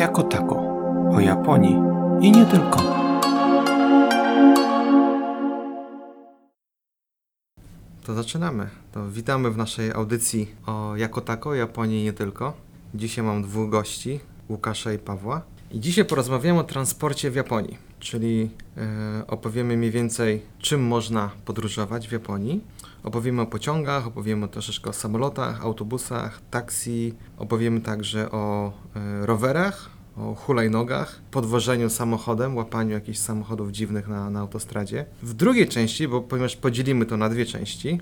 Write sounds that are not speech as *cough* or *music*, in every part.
jako tako o Japonii i nie tylko. To zaczynamy. To witamy w naszej audycji o jako tako, Japonii i nie tylko. Dzisiaj mam dwóch gości, Łukasza i Pawła. I dzisiaj porozmawiamy o transporcie w Japonii, czyli e, opowiemy mniej więcej, czym można podróżować w Japonii. Opowiemy o pociągach, opowiemy troszeczkę o samolotach, autobusach, taksi. Opowiemy także o e, rowerach, o hulajnogach, podwożeniu samochodem, łapaniu jakichś samochodów dziwnych na, na autostradzie. W drugiej części, bo ponieważ podzielimy to na dwie części,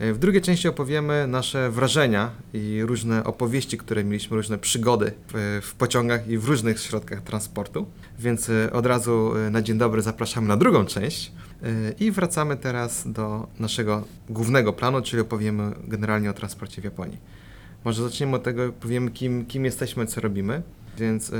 w drugiej części opowiemy nasze wrażenia i różne opowieści, które mieliśmy, różne przygody w, w pociągach i w różnych środkach transportu. Więc e, od razu e, na dzień dobry zapraszamy na drugą część. E, I wracamy teraz do naszego głównego planu, czyli opowiemy generalnie o transporcie w Japonii. Może zaczniemy od tego, powiemy kim, kim jesteśmy, co robimy. Więc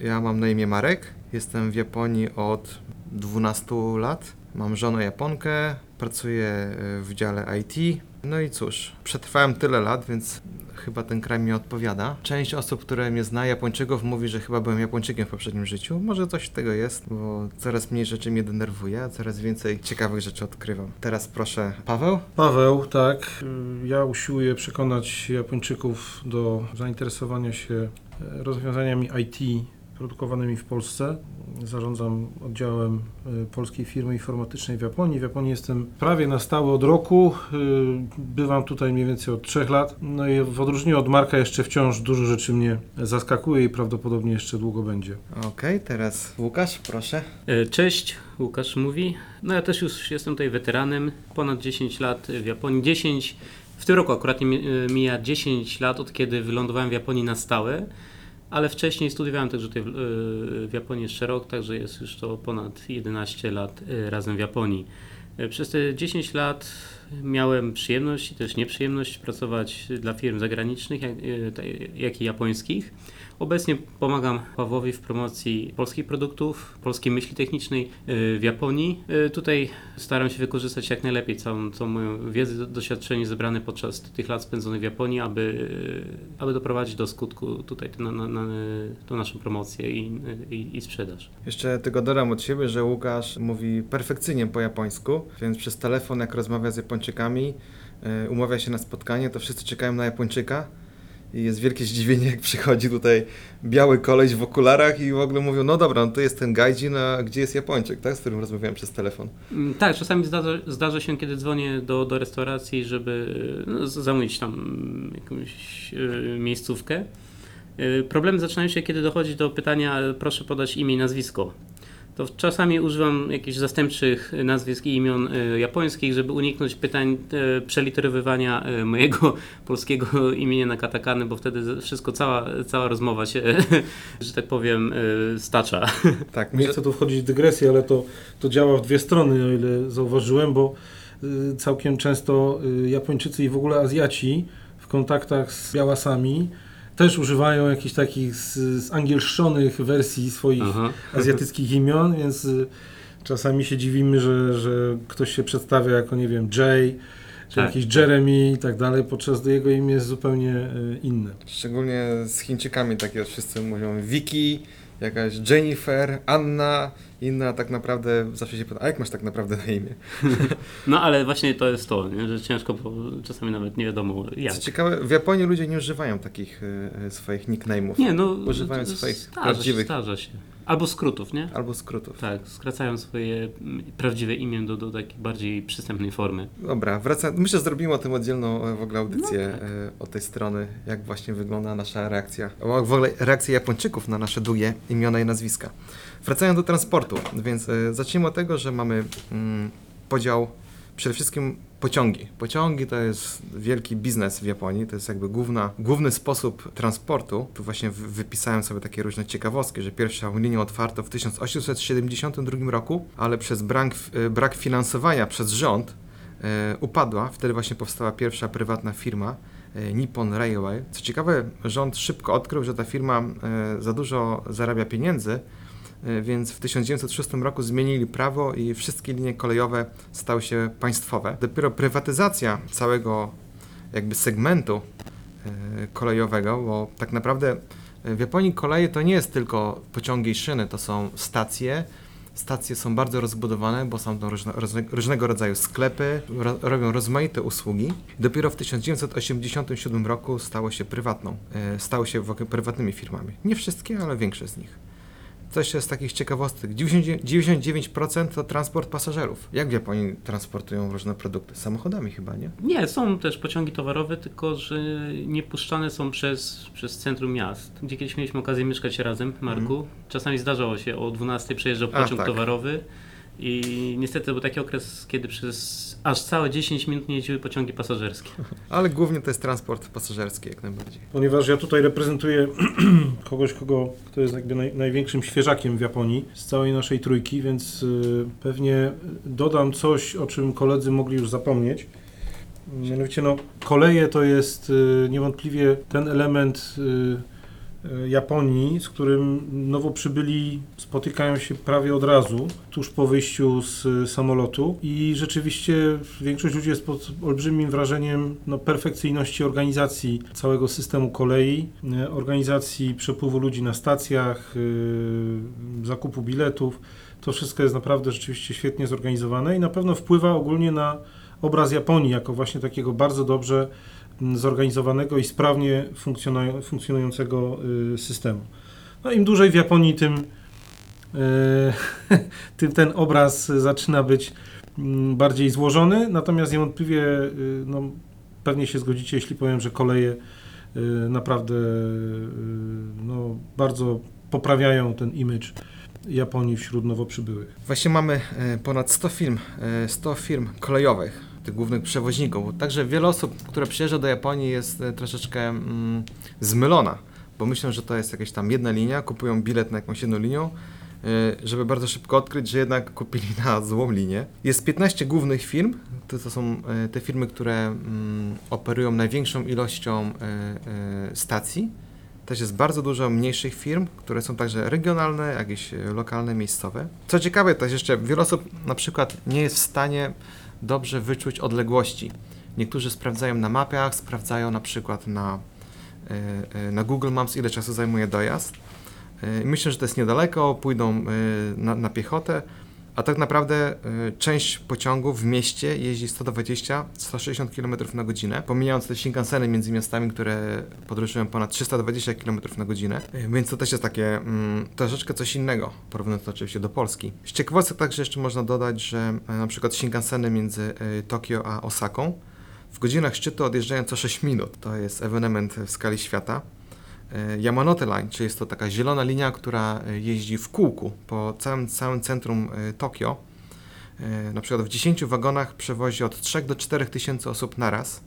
ja mam na imię Marek, jestem w Japonii od 12 lat. Mam żonę Japonkę, pracuję e, w dziale IT. No i cóż, przetrwałem tyle lat, więc chyba ten kraj mi odpowiada. Część osób, które mnie zna, Japończyków, mówi, że chyba byłem Japończykiem w poprzednim życiu. Może coś tego jest, bo coraz mniej rzeczy mnie denerwuje, a coraz więcej ciekawych rzeczy odkrywam. Teraz proszę, Paweł? Paweł, tak. Y, Ja usiłuję przekonać Japończyków do zainteresowania się e, rozwiązaniami IT produkowanymi w Polsce. Zarządzam oddziałem y, polskiej firmy informatycznej w Japonii. W Japonii jestem prawie na stałe od roku. Y, Bywam tutaj mniej więcej od trzech lat. No i w odróżnieniu od Marka jeszcze wciąż dużo rzeczy mnie zaskakuje i prawdopodobnie jeszcze długo będzie. Okej, teraz Łukasz, proszę. E, Cześć, Łukasz mówi. No ja też już jestem tutaj weteranem, ponad 10 lat w Japonii. 10, w tym roku akurat mi- e, mija 10 lat od kiedy wylądowałem w Japonii na stałe, ale wcześniej studiowałem także tutaj w, e, w Japonii jeszcze rok, także jest już to ponad 11 lat e, razem w Japonii. E, Przez te 10 lat miałem przyjemność i też nieprzyjemność pracować dla firm zagranicznych, jak, jak i japońskich. Obecnie pomagam Pawłowi w promocji polskich produktów, polskiej myśli technicznej y, w Japonii. Y, Tutaj staram się wykorzystać jak najlepiej całą, całą moją wiedzę, do- doświadczenie zebrane podczas tych lat spędzonych w Japonii, aby, y, aby doprowadzić do skutku tutaj na, na, na, tą naszą promocję i, i, i sprzedaż. Jeszcze tylko dodam od siebie, że Łukasz mówi perfekcyjnie po japońsku, więc przez telefon, jak rozmawia z Japończykami, umawia się na spotkanie, to wszyscy czekają na Japończyka. I jest wielkie zdziwienie, jak przychodzi tutaj biały koleś w okularach i w ogóle mówią, no dobra, no to jest ten gaijin, a gdzie jest Japończyk, tak? Z którym rozmawiałem przez telefon. Mm, Tak, czasami zdarza, zdarza się, kiedy dzwonię do, do restauracji, żeby no, zamówić tam jakąś y, miejscówkę. Y, problemy zaczynają się, kiedy dochodzi do pytania, proszę podać imię i nazwisko. To czasami używam jakichś zastępczych nazwisk i imion y, japońskich, żeby uniknąć pytań y, przeliterowywania y, mojego *laughs* polskiego imienia na katakany, bo wtedy wszystko, cała, cała rozmowa się, *laughs* że tak powiem, stacza. *laughs* Tak, Nie chcę tu wchodzić w dygresję, ale to, to działa w dwie strony, o ile zauważyłem, bo całkiem często Japończycy i w ogóle Azjaci w kontaktach z białasami też używają jakichś takich z- zangielszczonych wersji swoich Aha. azjatyckich imion, więc y, czasami się dziwimy, że, że ktoś się przedstawia jako, nie wiem, Jay, czy Tak. jakiś Jeremy i tak dalej, podczas gdy jego imię jest zupełnie y, inne. szczególnie z Chińczykami takie wszyscy mówią Vicky, jakaś Jennifer, Anna, inna tak naprawdę zawsze się pyta, a jak masz tak naprawdę na imię? *laughs* No ale właśnie to jest to, nie? że ciężko, bo czasami nawet nie wiadomo jak. Co ciekawe, w Japonii ludzie nie używają takich e, e, swoich nickname'ów. Nie, no Używają swoich prawdziwych- Się, się. Albo skrótów, nie? Albo skrótów. Tak, skracają swoje prawdziwe imię do, do takiej bardziej przystępnej formy. Dobra, wracam. Myślę, że zrobimy o tym oddzielną e, w ogóle audycję No tak. e, od tej strony, jak właśnie wygląda nasza reakcja. W ogóle reakcja Japończyków na nasze długie imiona i nazwiska. Wracając do transportu, więc e, zacznijmy od tego, że mamy mm, podział przede wszystkim pociągi. Pociągi to jest wielki biznes w Japonii, to jest jakby główna, główny sposób transportu. Tu właśnie wy- wypisałem sobie takie różne ciekawostki, że pierwszą linię otwarto w 1872 roku, ale przez brak, e, brak finansowania przez rząd e, upadła. Wtedy właśnie powstała pierwsza prywatna firma e, Nippon Railway. Co ciekawe, rząd szybko odkrył, że ta firma za dużo zarabia pieniędzy, więc w 1906 roku zmienili prawo i wszystkie linie kolejowe stały się państwowe. Dopiero prywatyzacja całego jakby segmentu e, kolejowego, bo tak naprawdę W Japonii koleje to nie jest tylko pociągi i szyny, to są stacje. Stacje są bardzo rozbudowane, bo są to różne, różne, różnego rodzaju sklepy, ro, robią rozmaite usługi. Dopiero w 1987 roku stało się prywatną, e, stały się prywatnymi firmami. Nie wszystkie, ale większość z nich. Coś z takich ciekawostek. 99% 99% to transport pasażerów. Jak w Japonii transportują różne produkty? Samochodami chyba, nie? Nie, są też pociągi towarowe, tylko że nie puszczane są przez, przez centrum miast. Gdzie kiedyś mieliśmy okazję mieszkać razem, Marku. Czasami zdarzało się o 12 przejeżdżał Mhm. A, pociąg tak. towarowy i niestety był taki okres, kiedy przez aż całe 10 minut nie jeździły pociągi pasażerskie. *laughs* Ale głównie to jest transport pasażerski jak najbardziej. Ponieważ ja tutaj reprezentuję *clears throat* kogoś, kogo, kto jest jakby naj, największym świeżakiem w Japonii z całej naszej trójki, więc y, pewnie dodam coś, o czym koledzy mogli już zapomnieć. Mianowicie, no, koleje to jest y, niewątpliwie ten element y, Japonii, z którym nowo przybyli spotykają się prawie od razu, tuż po wyjściu z samolotu i rzeczywiście większość ludzi jest pod olbrzymim wrażeniem no, perfekcyjności organizacji całego systemu kolei, y, organizacji przepływu ludzi na stacjach, y, zakupu biletów. To wszystko jest naprawdę rzeczywiście świetnie zorganizowane i na pewno wpływa ogólnie na obraz Japonii jako właśnie takiego bardzo dobrze zorganizowanego i sprawnie funkcjonują- funkcjonującego y, systemu. No im dłużej w Japonii, tym, y, *laughs* tym ten obraz zaczyna być mm, bardziej złożony, natomiast niewątpliwie y, no, pewnie się zgodzicie, jeśli powiem, że koleje naprawdę no, bardzo poprawiają ten image Japonii wśród nowo przybyłych. Właśnie mamy ponad 100 firm, e, 100 firm kolejowych, tych głównych przewoźników. Także wiele osób, które przyjeżdża do Japonii jest e, troszeczkę mm, zmylona, bo myślą, że to jest jakaś tam jedna linia, kupują bilet na jakąś jedną linią, e, żeby bardzo szybko odkryć, że jednak kupili na złą linię. Jest 15 głównych firm, to, to są e, te firmy, które mm, operują największą ilością e, e, stacji. Też jest bardzo dużo mniejszych firm, które są także regionalne, jakieś lokalne, miejscowe. Co ciekawe, też jeszcze wiele osób na przykład nie jest w stanie dobrze wyczuć odległości. Niektórzy sprawdzają na mapach, sprawdzają na przykład na, e, e, na Google Maps, ile czasu zajmuje dojazd. E, Myślę, że to jest niedaleko, pójdą na, na piechotę, a tak naprawdę e, część pociągów w mieście jeździ 120-160 km na godzinę, pomijając te Shinkanseny między miastami, które podróżują ponad 320 km na godzinę, E, więc to też jest takie mm, troszeczkę coś innego, porównując to oczywiście do Polski. Z ciekawostek także jeszcze można dodać, że e, na przykład Shinkanseny między e, Tokio a Osaką w godzinach szczytu odjeżdżają co 6 minut. To jest ewenement w skali świata. E, Yamanote Line, czyli jest to taka zielona linia, która e, jeździ w kółku po całym, całym centrum e, Tokio. Na przykład w 10 wagonach przewozi od 3 do 4 tysięcy osób naraz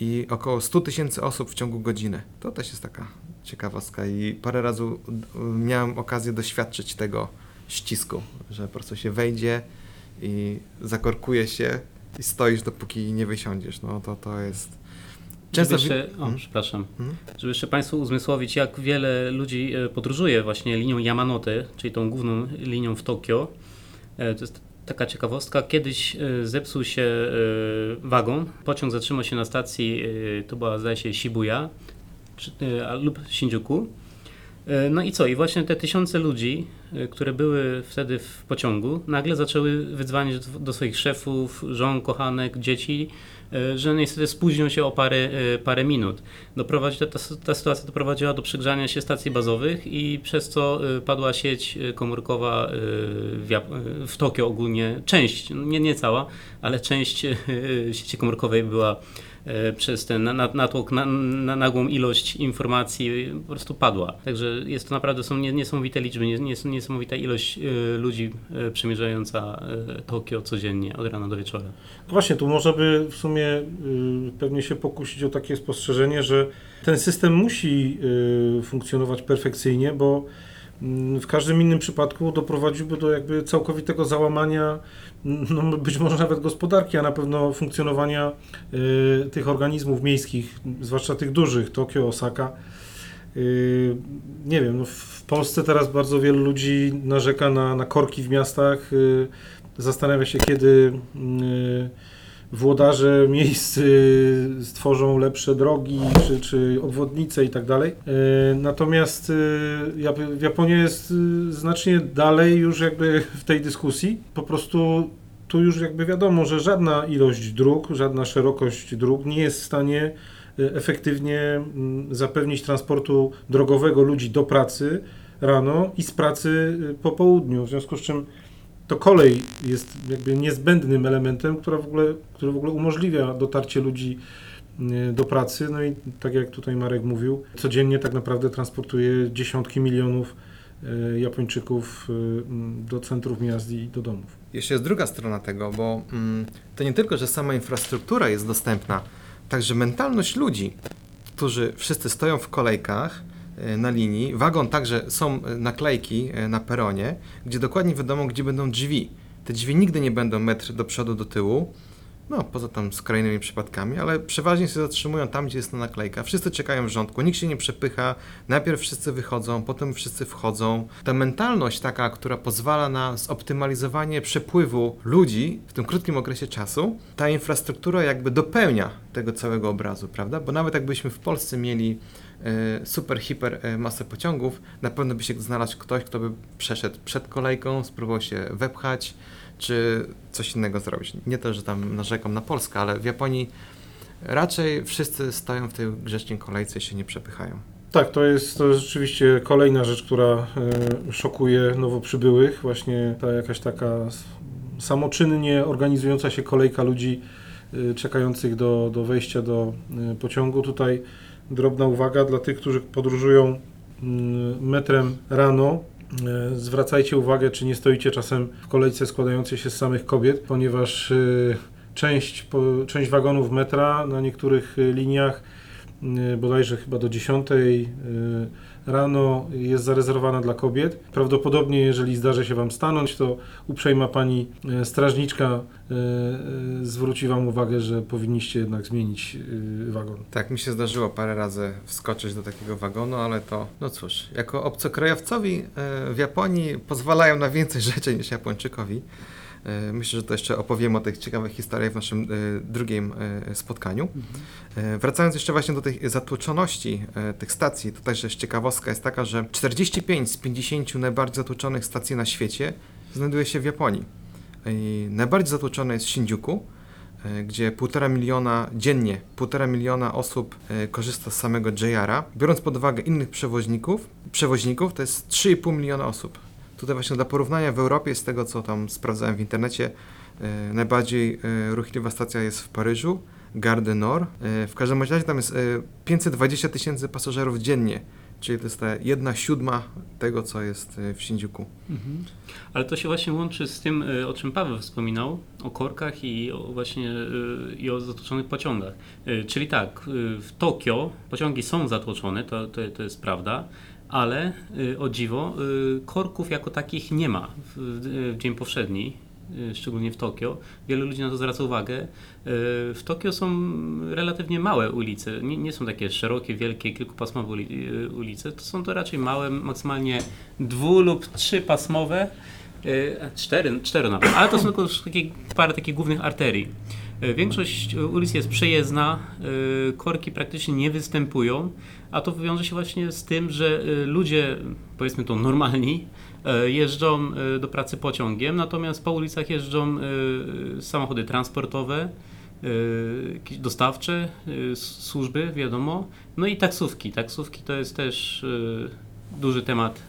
i około 100 tysięcy osób w ciągu godziny. To też jest taka ciekawostka i parę razy miałem okazję doświadczyć tego ścisku, że po prostu się wejdzie i zakorkuje się i stoisz dopóki nie wysiądziesz. No to to jest... Często wi- jeszcze, o, Mhm. przepraszam, Mhm. żeby jeszcze Państwu uzmysłowić, jak wiele ludzi e, podróżuje właśnie linią Yamanote, czyli tą główną linią w Tokio. E, To jest taka ciekawostka. Kiedyś e, zepsuł się wagon, pociąg zatrzymał się na stacji, to była zdaje się Shibuya lub Shinjuku. E, No i co? I właśnie te tysiące ludzi, e, które były wtedy w pociągu, nagle zaczęły wydzwaniać do, swoich szefów, żon, kochanek, dzieci, e, że niestety spóźnią się o parę, parę minut. Doprowadzi, ta, ta sytuacja doprowadziła do przegrzania się stacji bazowych i przez co padła sieć komórkowa w, w Tokio ogólnie, część, nie, nie cała, ale część sieci komórkowej była przez ten na- na- natłok, na, na nagłą ilość informacji po prostu padła. Także jest to naprawdę są nie- niesamowite liczby, nie- nie- niesamowita ilość e, ludzi e, przemierzająca e, Tokio codziennie od rana do wieczora. No Właśnie, tu można by w sumie pewnie się pokusić o takie spostrzeżenie, że ten system musi funkcjonować perfekcyjnie, bo w każdym innym przypadku doprowadziłby do jakby całkowitego załamania, no być może nawet gospodarki, a na pewno funkcjonowania y, tych organizmów miejskich, zwłaszcza tych dużych, Tokio, Osaka. Y, Nie wiem, no w Polsce teraz bardzo wielu ludzi narzeka na, na korki w miastach, y, zastanawia się, kiedy włodarze miejsc stworzą lepsze drogi czy, czy obwodnice i tak dalej. E, Natomiast Jap- Japonia jest y, znacznie dalej już jakby w tej dyskusji. Po prostu tu już jakby wiadomo, że żadna ilość dróg, żadna szerokość dróg nie jest w stanie efektywnie mm, zapewnić transportu drogowego ludzi do pracy rano i z pracy po południu. W związku z czym to kolej jest jakby niezbędnym elementem, która w ogóle, który w ogóle umożliwia dotarcie ludzi y, do pracy. No i tak jak tutaj Marek mówił, codziennie tak naprawdę transportuje dziesiątki milionów y, Japończyków mm, do centrów miast i do domów. Jeszcze jest druga strona tego, bo mm, to nie tylko, że sama infrastruktura jest dostępna, także mentalność ludzi, którzy wszyscy stoją w kolejkach e, na linii, wagon także są e, naklejki e, na peronie, gdzie dokładnie wiadomo, gdzie będą drzwi. Te drzwi nigdy nie będą metr do przodu, do tyłu, no poza tam skrajnymi przypadkami, ale przeważnie się zatrzymują tam, gdzie jest ta naklejka. Wszyscy czekają w rządku, nikt się nie przepycha, najpierw wszyscy wychodzą, potem wszyscy wchodzą. Ta mentalność taka, która pozwala na zoptymalizowanie przepływu ludzi w tym krótkim okresie czasu, ta infrastruktura jakby dopełnia tego całego obrazu, prawda? Bo nawet jakbyśmy w Polsce mieli e, super, hiper e, masę pociągów, na pewno by się znalazł ktoś, kto by przeszedł przed kolejką, spróbował się wepchać, czy coś innego zrobić. Nie to, że tam narzekam na Polskę, ale w Japonii raczej wszyscy stoją w tej grzecznej kolejce i się nie przepychają. Tak, to jest, to rzeczywiście kolejna rzecz, która e, szokuje nowo przybyłych. Właśnie ta jakaś taka samoczynnie organizująca się kolejka ludzi czekających do, do wejścia do pociągu. Tutaj drobna uwaga dla tych, którzy podróżują mm, metrem rano. E, Zwracajcie uwagę, czy nie stoicie czasem w kolejce składającej się z samych kobiet, ponieważ e, część, część wagonów metra na niektórych e, liniach bodajże chyba do 10 y, rano jest zarezerwowana dla kobiet. Prawdopodobnie, jeżeli zdarzy się Wam stanąć, to uprzejma Pani y, strażniczka y, y, zwróci Wam uwagę, że powinniście jednak zmienić y, wagon. Tak, mi się zdarzyło parę razy wskoczyć do takiego wagonu, ale to, no cóż, jako obcokrajowcowi w Japonii pozwalają na więcej *laughs* rzeczy niż Japończykowi. E, Myślę, że to jeszcze opowiem o tych ciekawych historiach w naszym e, drugim e, spotkaniu. E, Wracając jeszcze właśnie do tej zatłoczoności tych stacji, to też jest ciekawostka jest taka, że 45 z 50 najbardziej zatłoczonych stacji na świecie znajduje się w Japonii. I najbardziej zatłoczone jest Shinjuku, gdzie półtora miliona dziennie, półtora miliona osób korzysta z samego JR-a. Biorąc pod uwagę innych przewoźników, przewoźników to jest 3,5 miliona osób. Tutaj właśnie dla porównania w Europie, z tego co tam sprawdzałem w internecie, e, najbardziej e, ruchliwa stacja jest w Paryżu, Gare du Nord. E, w każdym razie tam jest e, 520 tysięcy pasażerów dziennie, czyli to jest ta jedna siódma tego, co jest w Shinjuku. Mhm. Ale to się właśnie łączy z tym, o czym Paweł wspominał, o korkach i o właśnie i o zatłoczonych pociągach. Czyli tak, w Tokio pociągi są zatłoczone, to, to, to jest prawda, ale y, o dziwo, y, korków jako takich nie ma w, w, dzień powszedni. y, Szczególnie w Tokio. Wielu ludzi na to zwraca uwagę. W Tokio są relatywnie małe ulice. Nie, nie są takie szerokie, wielkie, kilkupasmowe uli- ulice. To są to raczej małe, maksymalnie dwu lub trzypasmowe. Cztery, cztery nawet, ale to są tylko takie, parę takich głównych arterii. Większość ulic jest przejezdna, korki praktycznie nie występują, a to wiąże się właśnie z tym, że y, ludzie, powiedzmy to normalni, y, jeżdżą y, do pracy pociągiem, natomiast po ulicach jeżdżą y, samochody transportowe, dostawcze, służby, wiadomo, no i taksówki. Taksówki to jest też duży temat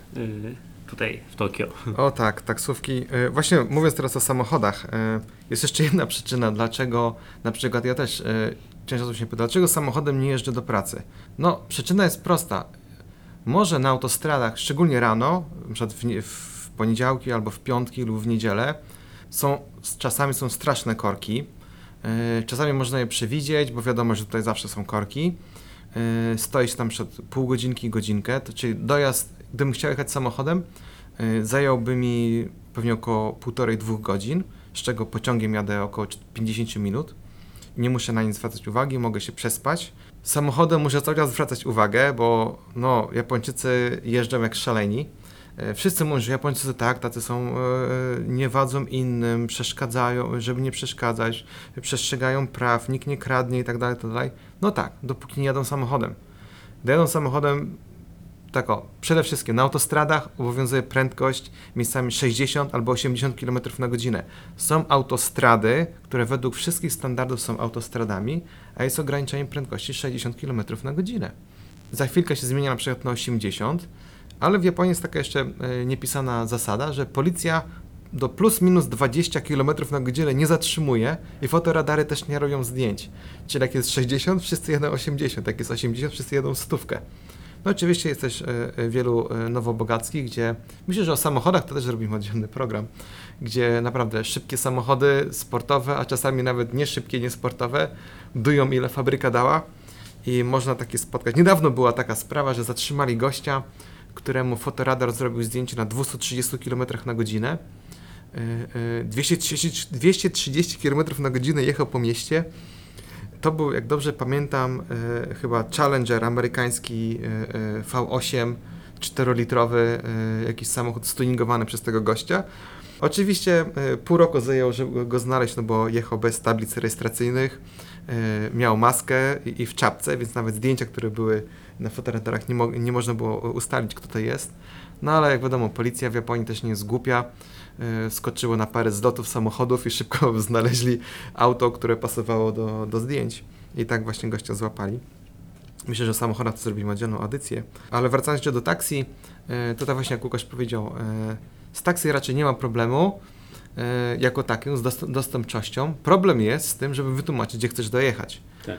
tutaj w Tokio. *laughs* O tak, taksówki. E, Właśnie mówiąc teraz o samochodach, e, jest jeszcze jedna przyczyna, dlaczego na przykład ja też często osób się pyta, dlaczego samochodem nie jeżdżę do pracy? No, przyczyna jest prosta. Może na autostradach, szczególnie rano, przykład w, w poniedziałki albo w piątki lub w niedzielę, są, czasami są straszne korki. E, Czasami można je przewidzieć, bo wiadomo, że tutaj zawsze są korki. E, Stoisz tam przed pół godzinki, godzinkę, to czyli dojazd, gdybym chciał jechać samochodem, e, zająłby mi pewnie około półtorej, dwóch godzin, z czego pociągiem jadę około 50 minut. Nie muszę na nic zwracać uwagi, mogę się przespać. Samochodem muszę cały czas zwracać uwagę, bo no, Japończycy jeżdżą jak szaleni. E, Wszyscy mówią, że Japończycy tak, tacy są, e, nie wadzą innym, przeszkadzają, żeby nie przeszkadzać, przestrzegają praw, nikt nie kradnie i tak dalej, tak. No tak, dopóki nie jadą samochodem. Jadą samochodem, tak o, przede wszystkim na autostradach obowiązuje prędkość miejscami 60 albo 80 km na godzinę. Są autostrady, które według wszystkich standardów są autostradami, a jest ograniczenie prędkości 60 km na godzinę. Za chwilkę się zmienia na przykład na 80, ale w Japonii jest taka jeszcze e, niepisana zasada, że policja do plus minus 20 km na godzinę nie zatrzymuje i fotoradary też nie robią zdjęć. Czyli jak jest 60, wszyscy jadą 80, jak jest 80, wszyscy jadą stówkę. No oczywiście jest też e, e, wielu e, nowobogackich, gdzie myślę, że o samochodach to też robimy oddzielny program, gdzie naprawdę szybkie samochody sportowe, a czasami nawet nie szybkie, nie sportowe, dują ile fabryka dała i można takie spotkać. Niedawno była taka sprawa, że zatrzymali gościa, któremu fotoradar zrobił zdjęcie na 230 km na godzinę. E, e, 230, 230 km na godzinę jechał po mieście. To był, jak dobrze pamiętam, e, chyba Challenger amerykański e, e, V8 4-litrowy, e, jakiś samochód stuningowany przez tego gościa. Oczywiście pół roku zajęło, żeby go znaleźć, no bo jechał bez tablic rejestracyjnych, miał maskę i, w czapce, więc nawet zdjęcia, które były na fotoradarach nie, mo- nie można było ustalić, kto to jest. No ale jak wiadomo, policja w Japonii też nie jest głupia. E, Skoczyło na parę zlotów samochodów i szybko *laughs* znaleźli auto, które pasowało do, do zdjęć. I tak właśnie gościa złapali. Myślę, że o samochodach to zrobimy oddzielną audycję. Ale wracając jeszcze do taksi, e, to tak właśnie jak Łukasz powiedział, e, z taksy raczej nie ma problemu jako takim, z dost- dostępnością. Problem jest z tym, żeby wytłumaczyć, gdzie chcesz dojechać. Tak.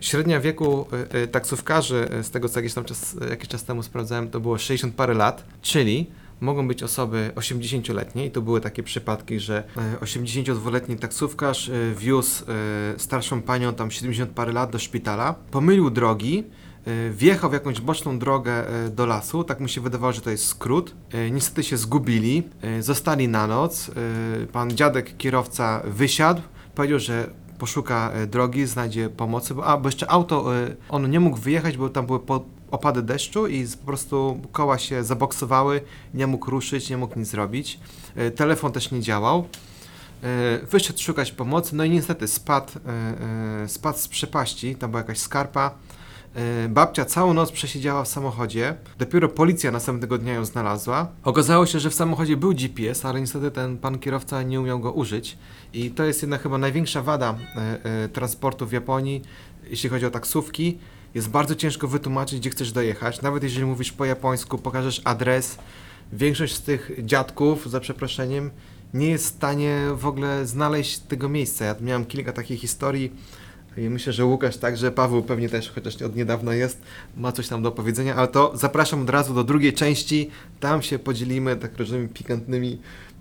Średnia wieku taksówkarzy, z tego co jakiś, tam czas, jakiś czas temu sprawdzałem, to było 60 parę lat, czyli mogą być osoby 80-letnie i to były takie przypadki, że e, 82-letni taksówkarz e, wiózł e, starszą panią tam 70 parę lat do szpitala, pomylił drogi, e, wjechał w jakąś boczną drogę e, do lasu, tak mu się wydawało, że to jest skrót. E, Niestety się zgubili, e, zostali na noc. E, Pan dziadek kierowca wysiadł, powiedział, że poszuka e, drogi, znajdzie pomocy, bo, a, bo jeszcze auto, e, on nie mógł wyjechać, bo tam były po, opady deszczu i po prostu koła się zaboksowały, nie mógł ruszyć, nie mógł nic zrobić. E, telefon też nie działał. E, Wyszedł szukać pomocy, no i niestety spadł, e, spadł z przepaści, tam była jakaś skarpa. Babcia całą noc przesiedziała w samochodzie. Dopiero policja następnego dnia ją znalazła. Okazało się, że w samochodzie był GPS, ale niestety ten pan kierowca nie umiał go użyć. I to jest jednak chyba największa wada transportu w Japonii, jeśli chodzi o taksówki. Jest bardzo ciężko wytłumaczyć, gdzie chcesz dojechać. Nawet jeżeli mówisz po japońsku, pokażesz adres, większość z tych dziadków, za przeproszeniem, nie jest w stanie w ogóle znaleźć tego miejsca. Ja miałem kilka takich historii i myślę, że Łukasz także, Paweł pewnie też, chociaż od niedawna jest, ma coś tam do powiedzenia, ale to zapraszam od razu do drugiej części. Tam się podzielimy tak różnymi pikantnymi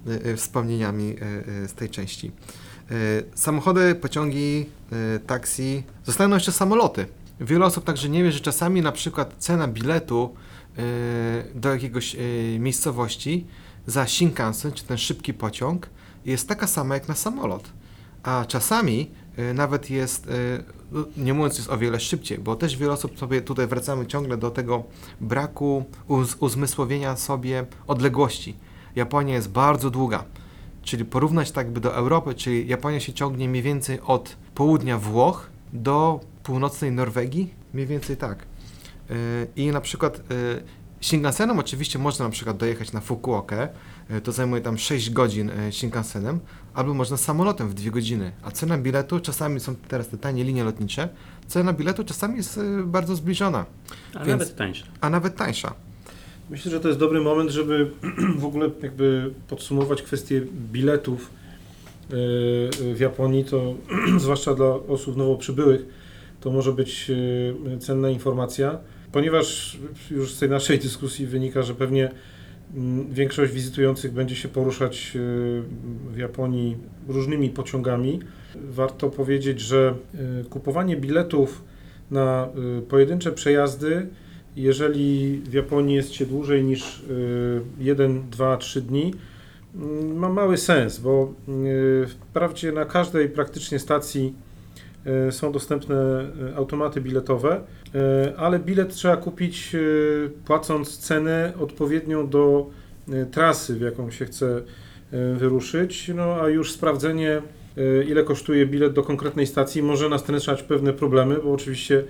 e, e, wspomnieniami e, z tej części. Samochody, pociągi, taksi, zostają jeszcze samoloty. Wiele osób także nie wie, że czasami na przykład cena biletu e, do jakiegoś e, miejscowości za Shinkansen, czy ten szybki pociąg, jest taka sama jak na samolot. A czasami e, nawet jest, no, nie mówiąc jest o wiele szybciej, bo też wiele osób sobie tutaj wracamy ciągle do tego braku uz, uzmysłowienia sobie odległości. Japonia jest bardzo długa, czyli porównać tak by do Europy, czyli Japonia się ciągnie mniej więcej od południa Włoch do północnej Norwegii, mniej więcej tak. E, I na przykład e, Shinkansenem oczywiście można na przykład dojechać na Fukuokę, e, to zajmuje tam 6 godzin Shinkansenem, albo można samolotem w 2 godziny, a cena biletu, czasami są teraz te tanie linie lotnicze, cena biletu czasami jest bardzo zbliżona, A Więc- nawet tańsze. a nawet tańsza. Myślę, że to jest dobry moment, żeby *clears throat* w ogóle jakby podsumować kwestię biletów w Japonii, to *clears throat* zwłaszcza dla osób nowo przybyłych, to może być yy, cenna informacja, ponieważ już z tej naszej dyskusji wynika, że pewnie mm, większość wizytujących będzie się poruszać yy, w Japonii różnymi pociągami. Warto powiedzieć, że yy, kupowanie biletów na pojedyncze przejazdy jeżeli w Japonii jest się dłużej niż 1, 2, 3 dni, y, ma mały sens, bo y, wprawdzie na każdej praktycznie stacji są dostępne e, automaty biletowe, e, ale bilet trzeba kupić e, płacąc cenę odpowiednią do e, trasy, w jaką się chce e, wyruszyć, no a już sprawdzenie e, ile kosztuje bilet do konkretnej stacji może nastręczać pewne problemy, bo oczywiście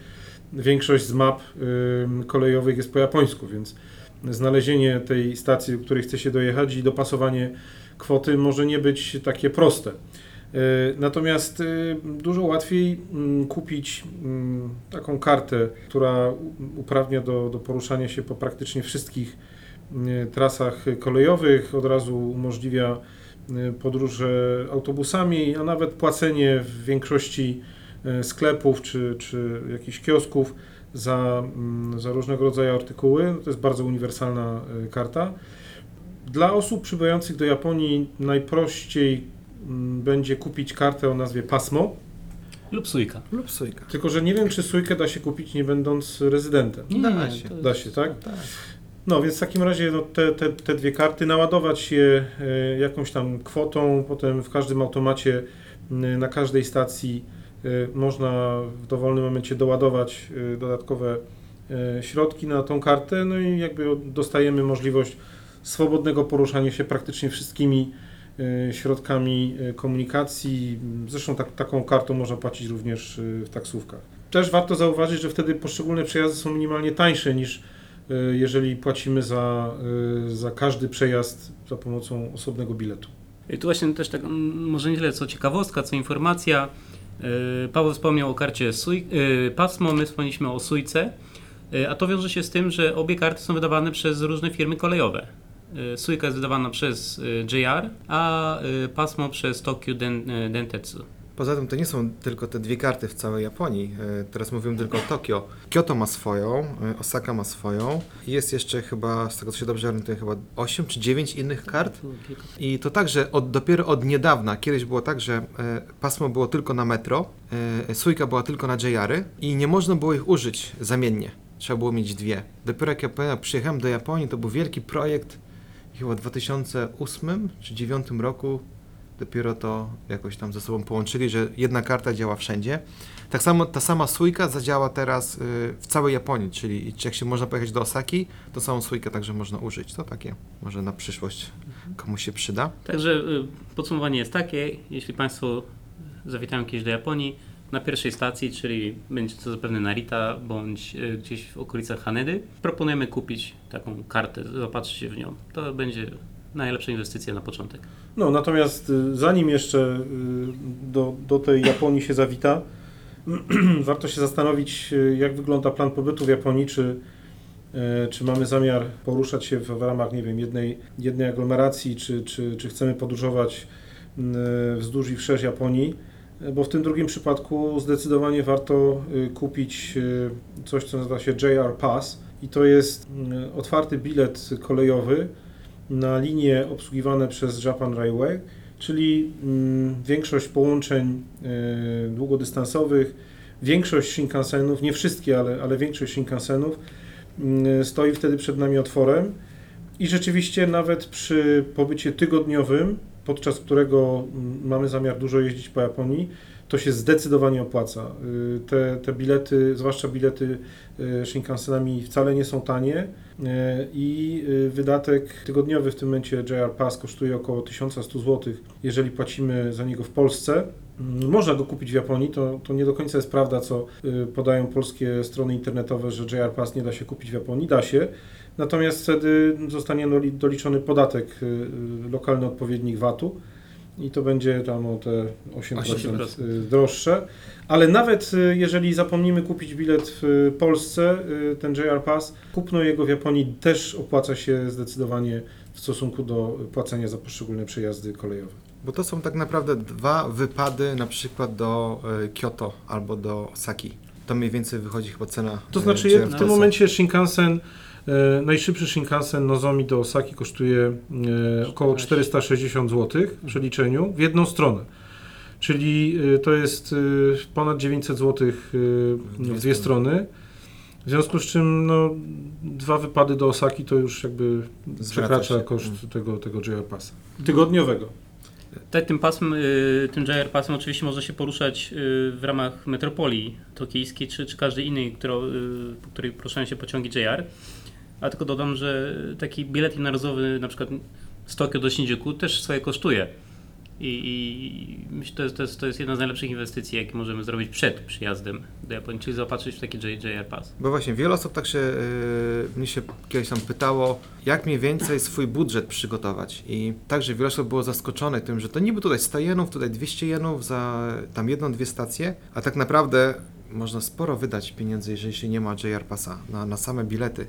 większość z map e, kolejowych jest po japońsku, więc znalezienie tej stacji, do której chce się dojechać i dopasowanie kwoty może nie być takie proste. E, Natomiast e, dużo łatwiej mm, kupić mm, taką kartę, która uprawnia do, do poruszania się po praktycznie wszystkich mm, trasach kolejowych, od razu umożliwia e, podróże autobusami, a nawet płacenie w większości e, sklepów czy, czy jakichś kiosków za, za różnego rodzaju artykuły. To jest bardzo uniwersalna e, karta. Dla osób przybywających do Japonii najprościej będzie kupić kartę o nazwie Pasmo, Lub Suika. Lub Suika. tylko że nie wiem, czy Sujkę da się kupić nie będąc rezydentem. Nie, Da się. Da się, tak? Tak. No więc w takim razie no, te, te, te dwie karty, naładować je e, jakąś tam kwotą, potem w każdym automacie na każdej stacji e, można w dowolnym momencie doładować e, dodatkowe środki na tą kartę, no i jakby dostajemy możliwość swobodnego poruszania się praktycznie wszystkimi środkami e, komunikacji. Zresztą tak, taką kartą można płacić również e, w taksówkach. Też warto zauważyć, że wtedy poszczególne przejazdy są minimalnie tańsze niż e, jeżeli płacimy za, e, za każdy przejazd za pomocą osobnego biletu. I tu właśnie też tak, może nie tyle co ciekawostka, co informacja. Paweł wspomniał o karcie Suj, Pasmo, my wspomnieliśmy o Sujce, a to wiąże się z tym, że obie karty są wydawane przez różne firmy kolejowe. Yy, Suika jest wydawana przez yy, JR, a yy, Pasmo przez Tokyo Den, Dentetsu. Poza tym to nie są tylko te dwie karty w całej Japonii. Teraz mówimy tylko o Tokio. Kyoto ma swoją, Osaka ma swoją. Jest jeszcze chyba, z tego co się dobrze orientuję, chyba 8 czy 9 innych kart. I to także od, dopiero od niedawna, kiedyś było tak, że pasmo było tylko na metro, Suika była tylko na JR-y i nie można było ich użyć zamiennie. Trzeba było mieć dwie. Dopiero jak ja przyjechałem do Japonii, to był wielki projekt, chyba w 2008 czy 2009 roku dopiero to jakoś tam ze sobą połączyli, że jedna karta działa wszędzie. Tak samo ta sama Suika zadziała teraz y, w całej Japonii, czyli jak się można pojechać do Osaki, to samą Suikę także można użyć. To takie może na przyszłość komuś się przyda. Także y, podsumowanie jest takie, jeśli Państwo zawitają kiedyś do Japonii, na pierwszej stacji, czyli będzie to zapewne Narita bądź y, gdzieś w okolicach Hanedy, proponujemy kupić taką kartę, zaopatrzyć się w nią. To będzie najlepsza inwestycja na początek. No, natomiast y, zanim jeszcze y, do, do tej Japonii się zawita, *clears throat* warto się zastanowić, jak wygląda plan pobytu w Japonii, czy, czy mamy zamiar poruszać się w, w ramach, nie wiem, jednej, jednej aglomeracji, czy, czy, czy chcemy podróżować wzdłuż i wszerz Japonii, bo w tym drugim przypadku zdecydowanie warto y, kupić y, coś, co nazywa się JR Pass. I to jest y, otwarty bilet kolejowy, na linie obsługiwane przez Japan Railway, czyli mm, większość połączeń długodystansowych, większość Shinkansenów, nie wszystkie, ale, ale większość Shinkansenów stoi wtedy przed nami otworem. I rzeczywiście nawet przy pobycie tygodniowym, podczas którego mm, mamy zamiar dużo jeździć po Japonii, to się zdecydowanie opłaca. Y, Te, te bilety, zwłaszcza bilety y, Shinkansenami wcale nie są tanie y, i wydatek tygodniowy w tym momencie JR Pass kosztuje około 1100 zł, jeżeli płacimy za niego w Polsce. Mm, Można go kupić w Japonii, to, to nie do końca jest prawda, co podają polskie strony internetowe, że JR Pass nie da się kupić w Japonii. Da się, natomiast wtedy zostanie doli- doliczony podatek y, y, lokalny odpowiednik VAT-u i to będzie tam o te 8%, 8%. y, droższe. Ale nawet jeżeli zapomnimy kupić bilet w Polsce, ten JR Pass, kupno jego w Japonii też opłaca się zdecydowanie w stosunku do płacenia za poszczególne przejazdy kolejowe. Bo to są tak naprawdę dwa wypady na przykład do Kyoto albo do Osaki. To mniej więcej wychodzi chyba cena. To znaczy w tym momencie Shinkansen, najszybszy Shinkansen Nozomi do Osaki kosztuje e, około 460 zł w przeliczeniu w jedną stronę. Czyli e, to jest e, ponad 900 zł w dwie strony. W związku z czym no, dwa wypady do Osaki to już jakby Zwraca przekracza się. koszt tego, tego JR Passa. Tygodniowego. Te- Tym pasem, y, tym JR pasem oczywiście można się poruszać y, w ramach metropolii tokijskiej czy, czy każdej innej, którą, y, po której poruszają się pociągi JR. A tylko dodam, że taki bilet jednorazowy na przykład z Tokio do Shinjuku też swoje kosztuje. I, i myślę, że to jest, to, jest, to jest jedna z najlepszych inwestycji, jakie możemy zrobić przed przyjazdem do Japonii, czyli zaopatrzyć w taki J- JR Pass. Bo właśnie wiele osób tak się, yy, mnie się kiedyś tam pytało, jak mniej więcej swój budżet przygotować. I także wiele osób było zaskoczone tym, że to niby tutaj 100 jenów, tutaj 200 jenów za tam jedną, dwie stacje, a tak naprawdę można sporo wydać pieniędzy, jeżeli się nie ma JR Passa na, na same bilety.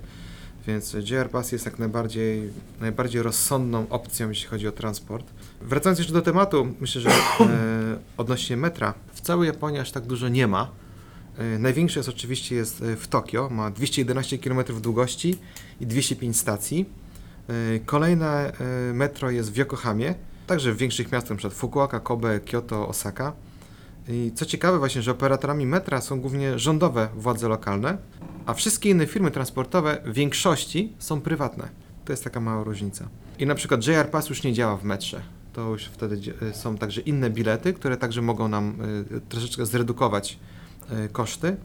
Więc JR Pass jest jak najbardziej, najbardziej rozsądną opcją, jeśli chodzi o transport. Wracając jeszcze do tematu, myślę, że e, *coughs* odnośnie metra, w całej Japonii aż tak dużo nie ma. E, Największy jest oczywiście jest e, w Tokio, ma 211 km długości i 205 stacji. E, Kolejne e, metro jest w Yokohamie, także w większych miastach, np. Fukuoka, Kobe, Kyoto, Osaka. I co ciekawe właśnie, że operatorami metra są głównie rządowe władze lokalne, a wszystkie inne firmy transportowe w większości są prywatne. To jest taka mała różnica. I na przykład JR Pass już nie działa w metrze. To już wtedy są także inne bilety, które także mogą nam y, troszeczkę zredukować y, koszty.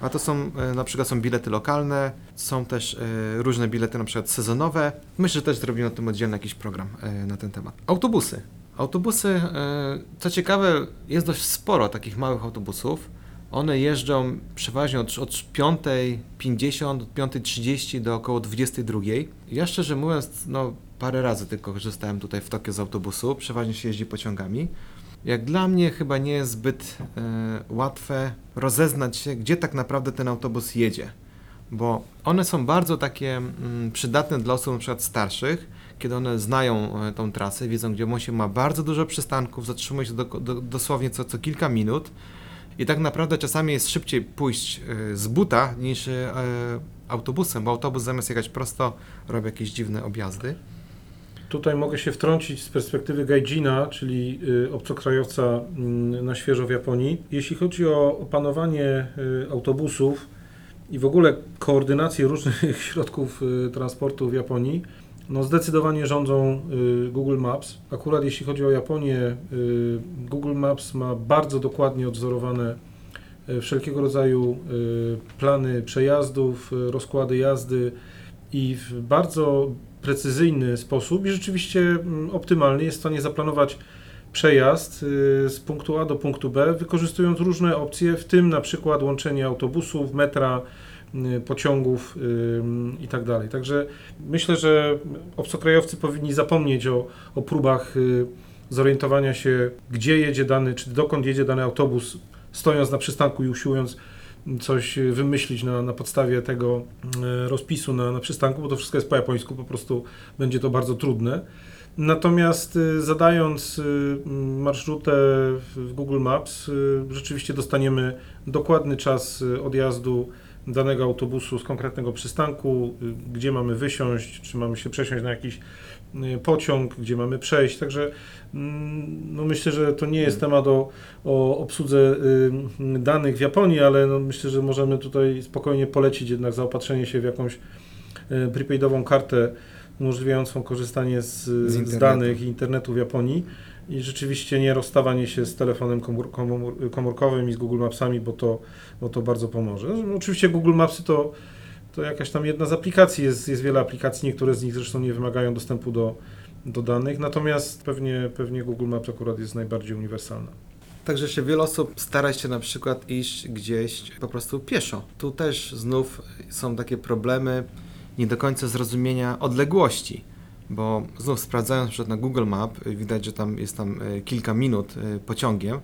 A to są y, na przykład są bilety lokalne, są też różne bilety na przykład sezonowe. Myślę, że też zrobimy o tym oddzielny jakiś program na ten temat. Autobusy. Autobusy, y, co ciekawe, jest dość sporo takich małych autobusów. One jeżdżą przeważnie od, od 5.50, 5.30 do około 22.00. Ja szczerze mówiąc, no parę razy tylko korzystałem tutaj w Tokio z autobusu, przeważnie się jeździ pociągami. Jak dla mnie chyba nie jest zbyt e, łatwe rozeznać się, gdzie tak naprawdę ten autobus jedzie, bo one są bardzo takie mm, przydatne dla osób przykład starszych, kiedy one znają e, tą trasę, wiedzą gdzie się ma bardzo dużo przystanków, zatrzymuje się do, do, dosłownie co, co kilka minut i tak naprawdę czasami jest szybciej pójść e, z buta niż e, autobusem, bo autobus zamiast jechać prosto robi jakieś dziwne objazdy. Tutaj mogę się wtrącić z perspektywy gaijina, czyli obcokrajowca mm, na świeżo w Japonii. Jeśli chodzi o opanowanie autobusów i w ogóle koordynację różnych *laughs* środków transportu w Japonii, no zdecydowanie rządzą y, Google Maps. Akurat jeśli chodzi o Japonię, y, Google Maps ma bardzo dokładnie odwzorowane y, wszelkiego rodzaju plany przejazdów, rozkłady jazdy i w bardzo precyzyjny sposób i rzeczywiście mm, optymalny jest w stanie zaplanować przejazd z punktu A do punktu B, wykorzystując różne opcje, w tym na przykład łączenie autobusów, metra, pociągów y, i tak dalej. Także myślę, że obcokrajowcy powinni zapomnieć o, o próbach y, zorientowania się, gdzie jedzie dany, czy dokąd jedzie dany autobus, stojąc na przystanku i usiłując coś wymyślić na, na podstawie tego rozpisu na, na przystanku, bo to wszystko jest po japońsku, po prostu będzie to bardzo trudne. Natomiast y, zadając y, marszrutę w Google Maps, y, rzeczywiście dostaniemy dokładny czas y, odjazdu danego autobusu z konkretnego przystanku, y, gdzie mamy wysiąść, czy mamy się przesiąść na jakiś y, pociąg, gdzie mamy przejść. Także mm, no myślę, że to nie jest temat o, o obsłudze y, danych w Japonii, ale no myślę, że możemy tutaj spokojnie polecić jednak zaopatrzenie się w jakąś prepaidową kartę umożliwiającą korzystanie z, z, internetu. danych i internetu w Japonii i rzeczywiście nie rozstawanie się z telefonem komór, komór, komórkowym i z Google Mapsami, bo to, bo to bardzo pomoże. Oczywiście Google Mapsy to, to jakaś tam jedna z aplikacji, jest, jest wiele aplikacji, niektóre z nich zresztą nie wymagają dostępu do, do danych, natomiast pewnie, pewnie Google Maps akurat jest najbardziej uniwersalna. Także się wiele osób stara się na przykład iść gdzieś po prostu pieszo. Tu też znów są takie problemy nie do końca zrozumienia odległości, bo znów sprawdzając na Google Map y, widać, że tam jest tam y, kilka minut y, pociągiem,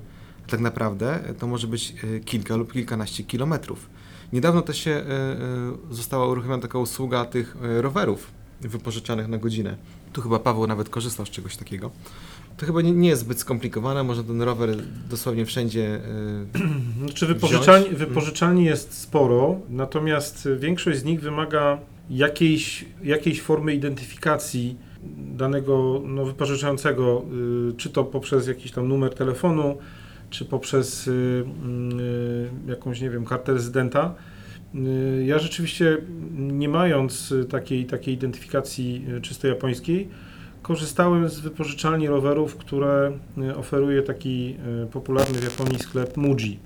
tak naprawdę to może być kilka lub kilkanaście kilometrów. Niedawno też się została uruchomiona taka usługa tych rowerów wypożyczanych na godzinę. Tu chyba Paweł nawet korzystał z czegoś takiego. To chyba nie, nie jest zbyt skomplikowane, można ten rower dosłownie wszędzie. y, *clears throat* Znaczy wypożyczalni, Wziąć? wypożyczalni jest sporo, natomiast większość z nich wymaga jakiejś, jakiejś formy identyfikacji danego no, wypożyczającego, y, czy to poprzez jakiś tam numer telefonu, czy poprzez y, y, jakąś, nie wiem, kartę rezydenta. Ja rzeczywiście, nie mając takiej, takiej identyfikacji czysto japońskiej, korzystałem z wypożyczalni rowerów, które oferuje taki popularny w Japonii sklep Muji.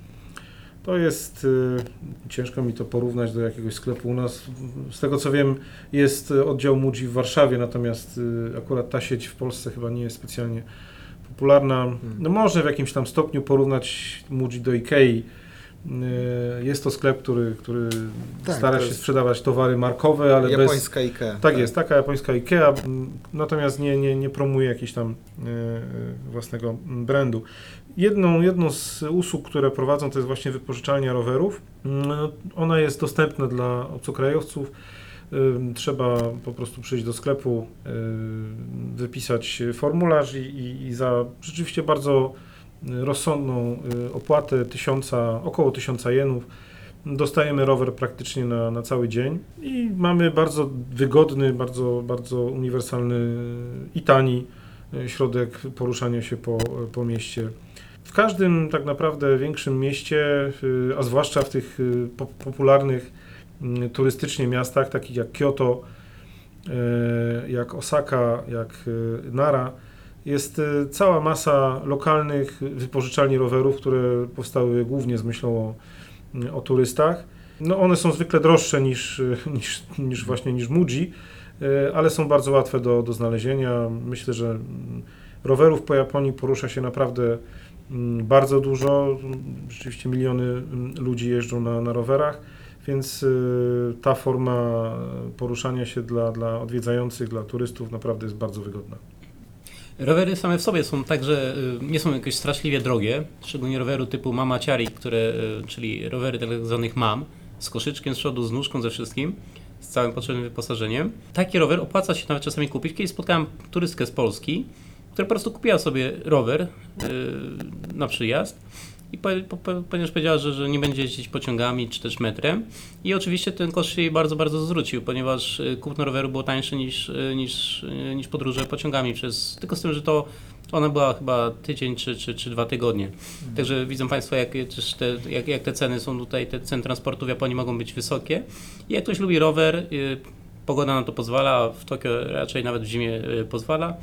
To jest, y, ciężko mi to porównać do jakiegoś sklepu u nas. Z tego co wiem, jest y, oddział Muji w Warszawie, natomiast y, akurat ta sieć w Polsce chyba nie jest specjalnie popularna. No może w jakimś tam stopniu porównać Muji do Ikei. Y, Jest to sklep, który, który Tak, stara się sprzedawać towary markowe, ale bez, Japońska Ikea. tak jest, taka japońska IKEA, natomiast nie, nie, nie promuje jakiegoś tam e, e, własnego brandu. Jedną, jedną z usług, które prowadzą, to jest właśnie wypożyczalnia rowerów. Mm, Ona jest dostępna dla obcokrajowców. Trzeba po prostu przyjść do sklepu, wypisać formularz i, i, i za rzeczywiście bardzo rozsądną y, opłatę tysiąca, około 1000 jenów dostajemy rower praktycznie na, na cały dzień i mamy bardzo wygodny, bardzo, bardzo uniwersalny i tani y, środek poruszania się po, po mieście. W każdym tak naprawdę większym mieście, y, a zwłaszcza w tych y, po, popularnych y, turystycznie miastach, takich jak Kyoto, y, jak Osaka, jak y, Nara, jest y, cała masa lokalnych wypożyczalni rowerów, które powstały głównie z myślą o, o turystach. No one są zwykle droższe niż, *laughs* niż, niż właśnie niż Muji, y, ale są bardzo łatwe do, do znalezienia. Myślę, że mm, rowerów po Japonii porusza się naprawdę mm, bardzo dużo. Rzeczywiście miliony mm, ludzi jeżdżą na, na rowerach, więc y, ta forma poruszania się dla, dla odwiedzających, dla turystów naprawdę jest bardzo wygodna. Rowery same w sobie są także, y, nie są jakieś straszliwie drogie, szczególnie roweru typu Mama Ciari, które, y, czyli rowery tak zwanych mam, z koszyczkiem z przodu, z nóżką, ze wszystkim, z całym potrzebnym wyposażeniem. Taki rower opłaca się nawet czasami kupić. Kiedyś spotkałem turystkę z Polski, która po prostu kupiła sobie rower y, na przyjazd i po, po, po, ponieważ powiedziała, że, że nie będzie jeździć pociągami czy też metrem i oczywiście ten koszt się jej bardzo, bardzo zwrócił, ponieważ y, kupno roweru było tańsze niż, y, niż, y, niż podróże pociągami przez, tylko z tym, że to ona była chyba tydzień czy, czy, czy dwa tygodnie. Także widzą Państwo, jak, te, jak, jak te ceny są tutaj, te ceny transportu w Japonii mogą być wysokie. I jak ktoś lubi rower, pogoda na to pozwala, a w Tokio raczej nawet w zimie pozwala,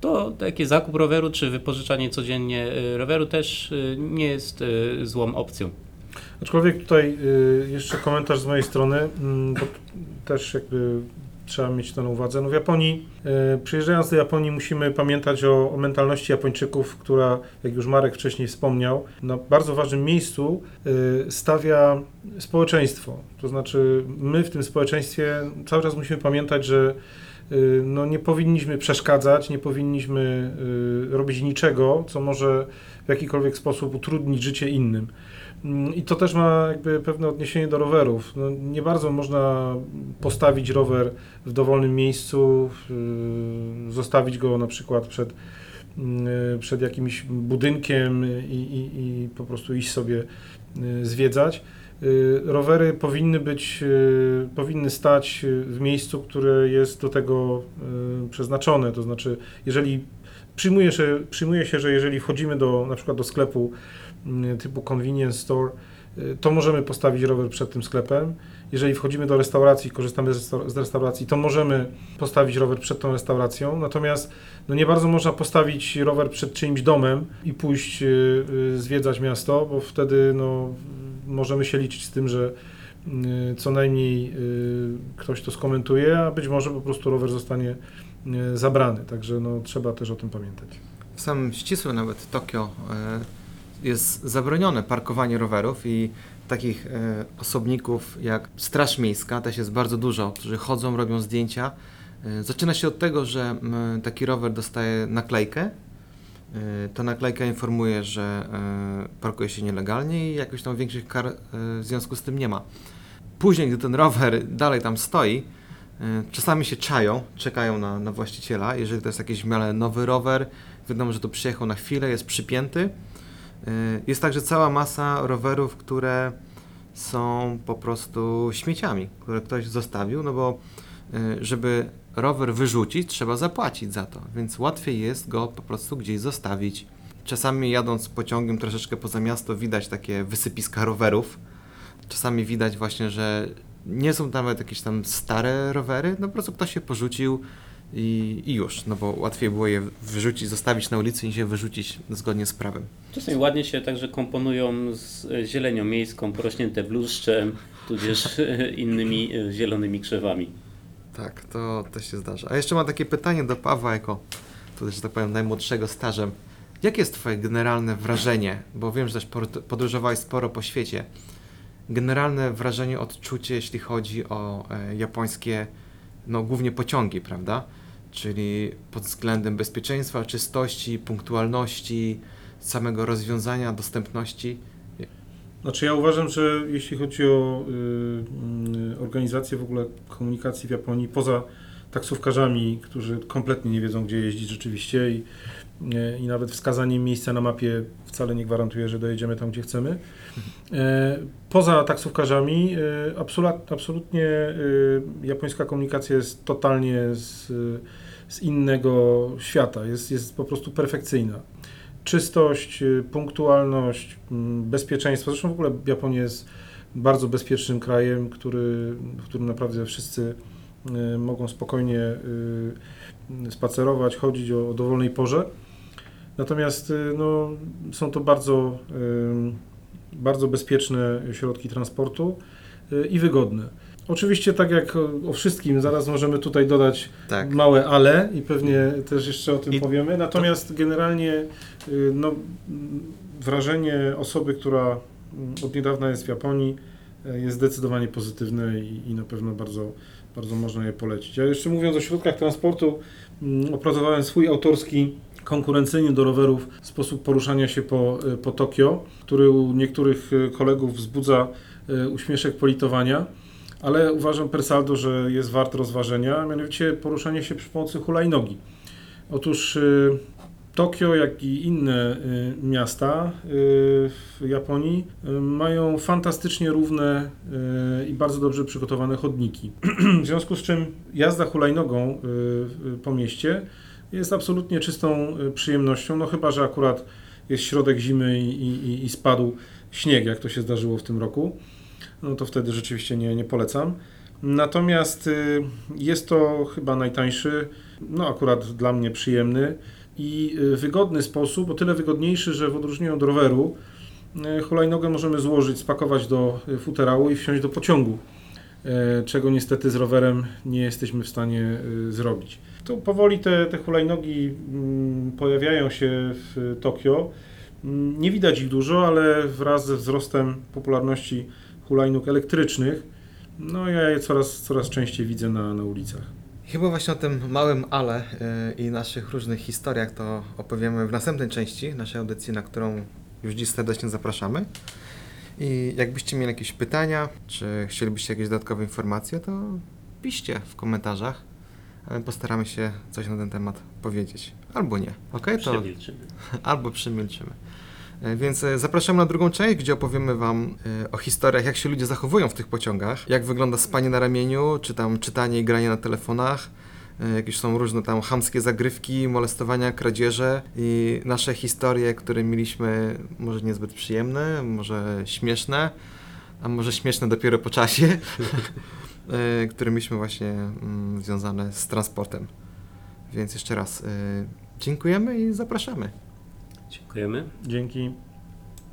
to taki zakup roweru czy wypożyczanie codziennie y, roweru też y, nie jest y, złą opcją. Aczkolwiek tutaj jeszcze komentarz z mojej strony, mm, bo też jakby trzeba mieć to na uwadze. No w Japonii, przyjeżdżając do Japonii musimy pamiętać o, o mentalności Japończyków, która, jak już Marek wcześniej wspomniał, na bardzo ważnym miejscu stawia społeczeństwo. To znaczy my w tym społeczeństwie cały czas musimy pamiętać, że no nie powinniśmy przeszkadzać, nie powinniśmy y, robić niczego, co może w jakikolwiek sposób utrudnić życie innym. Mm, I to też ma jakby pewne odniesienie do rowerów. No, nie bardzo można postawić rower w dowolnym miejscu, yy, zostawić go na przykład przed, przed jakimś budynkiem i, i, i po prostu iść sobie zwiedzać. Yy, Rowery powinny być, yy, powinny stać yy, w miejscu, które jest do tego przeznaczone. To znaczy, jeżeli przyjmuje się, przyjmuje się, że jeżeli wchodzimy do, na przykład do sklepu typu convenience store, y, to możemy postawić rower przed tym sklepem. Jeżeli wchodzimy do restauracji, korzystamy z restaur- z restauracji, to możemy postawić rower przed tą restauracją. Natomiast no nie bardzo można postawić rower przed czyimś domem i pójść y, y, zwiedzać miasto, bo wtedy no, możemy się liczyć z tym, że y, co najmniej y, ktoś to skomentuje, a być może po prostu rower zostanie y, zabrany. Także no, trzeba też o tym pamiętać. W samym ścisłym nawet Tokio jest zabronione parkowanie rowerów i takich osobników jak Straż Miejska też jest bardzo dużo, którzy chodzą, robią zdjęcia. Zaczyna się od tego, że taki rower dostaje naklejkę. E, Ta naklejka informuje, że e, parkuje się nielegalnie i jakoś tam większych kar e, w związku z tym nie ma. Później, gdy ten rower dalej tam stoi, czasami się czają, czekają na, na właściciela. Jeżeli to jest jakiś w miarę nowy rower, wiadomo, że to przyjechał na chwilę, jest przypięty. Y, Jest także cała masa rowerów, które są po prostu śmieciami, które ktoś zostawił, no bo y, żeby rower wyrzucić, trzeba zapłacić za to, więc łatwiej jest go po prostu gdzieś zostawić. Czasami jadąc pociągiem troszeczkę poza miasto widać takie wysypiska rowerów. Czasami widać właśnie, że nie są nawet jakieś tam stare rowery, no po prostu ktoś się porzucił i, i już, no bo łatwiej było je wyrzucić, zostawić na ulicy niż je wyrzucić zgodnie z prawem. Czasami ładnie się także komponują z zielenią miejską, porośnięte bluszczem, tudzież *laughs* innymi e, zielonymi krzewami. Tak, to też się zdarza. A jeszcze mam takie pytanie do Pawła, jako tutaj, że tak powiem, najmłodszego stażem. Jakie jest Twoje generalne wrażenie, bo wiem, że też podróżowałeś sporo po świecie, generalne wrażenie, odczucie, jeśli chodzi o e, japońskie, no głównie pociągi, prawda? Czyli pod względem bezpieczeństwa, czystości, punktualności, samego rozwiązania, dostępności. Znaczy ja uważam, że jeśli chodzi o y, y, organizację w ogóle komunikacji w Japonii, poza taksówkarzami, którzy kompletnie nie wiedzą, gdzie jeździć rzeczywiście i, nie, i nawet wskazanie miejsca na mapie wcale nie gwarantuje, że dojedziemy tam, gdzie chcemy. E, poza taksówkarzami e, absolut, absolutnie e, japońska komunikacja jest totalnie z, z innego świata, jest, jest po prostu perfekcyjna czystość, y, punktualność, mm, bezpieczeństwo. Zresztą w ogóle Japonia jest bardzo bezpiecznym krajem, który, w którym naprawdę wszyscy y, mogą spokojnie y, spacerować, chodzić o, o dowolnej porze. Natomiast no, są to bardzo, bardzo bezpieczne środki transportu i wygodne. Oczywiście, tak jak o, wszystkim, zaraz możemy tutaj dodać Tak. małe ale i pewnie też jeszcze o tym I- powiemy. Natomiast generalnie y, no, wrażenie osoby, która mm, od niedawna jest w Japonii, y, jest zdecydowanie pozytywne i, i na pewno bardzo, bardzo można je polecić. Ja jeszcze mówiąc o środkach transportu, mm, opracowałem swój autorski konkurencyjny do rowerów sposób poruszania się po, y, po Tokio, który u niektórych kolegów wzbudza uśmieszek politowania ale uważam per saldo, że jest wart rozważenia, mianowicie poruszanie się przy pomocy hulajnogi. Otóż y, Tokio, jak i inne y, miasta y, w Japonii mają fantastycznie równe i bardzo dobrze przygotowane chodniki. *clears throat* w związku z czym jazda hulajnogą po mieście jest absolutnie czystą przyjemnością, no chyba, że akurat jest środek zimy i, i, i spadł śnieg, jak to się zdarzyło w tym roku no to wtedy rzeczywiście nie, nie polecam. Natomiast y, jest to chyba najtańszy, no akurat dla mnie przyjemny i y, wygodny sposób, o tyle wygodniejszy, że w odróżnieniu od roweru y, hulajnogę możemy złożyć, spakować do futerału i wsiąść do pociągu, czego niestety z rowerem nie jesteśmy w stanie zrobić. To powoli te, te hulajnogi mm, pojawiają się w Tokio. Mm, Nie widać ich dużo, ale wraz ze wzrostem popularności hulajnóg elektrycznych, no ja je coraz, coraz częściej widzę na, na ulicach. Chyba właśnie o tym małym ale y, i naszych różnych historiach to opowiemy w następnej części naszej audycji, na którą już dziś serdecznie zapraszamy. I jakbyście mieli jakieś pytania, czy chcielibyście jakieś dodatkowe informacje, to piszcie w komentarzach, a my postaramy się coś na ten temat powiedzieć. Albo nie. Ok? To Przemilczymy. *laughs* albo przemilczymy. E, Więc e, zapraszamy na drugą część, gdzie opowiemy Wam e, o historiach, jak się ludzie zachowują w tych pociągach, jak wygląda spanie na ramieniu, czy tam czytanie i granie na telefonach, jakieś są różne tam chamskie zagrywki, molestowania, kradzieże i nasze historie, które mieliśmy może niezbyt przyjemne, może śmieszne, a może śmieszne dopiero po czasie, *laughs* które mieliśmy właśnie mm, związane z transportem. Więc jeszcze raz dziękujemy i zapraszamy. Dziękujemy. Dzięki.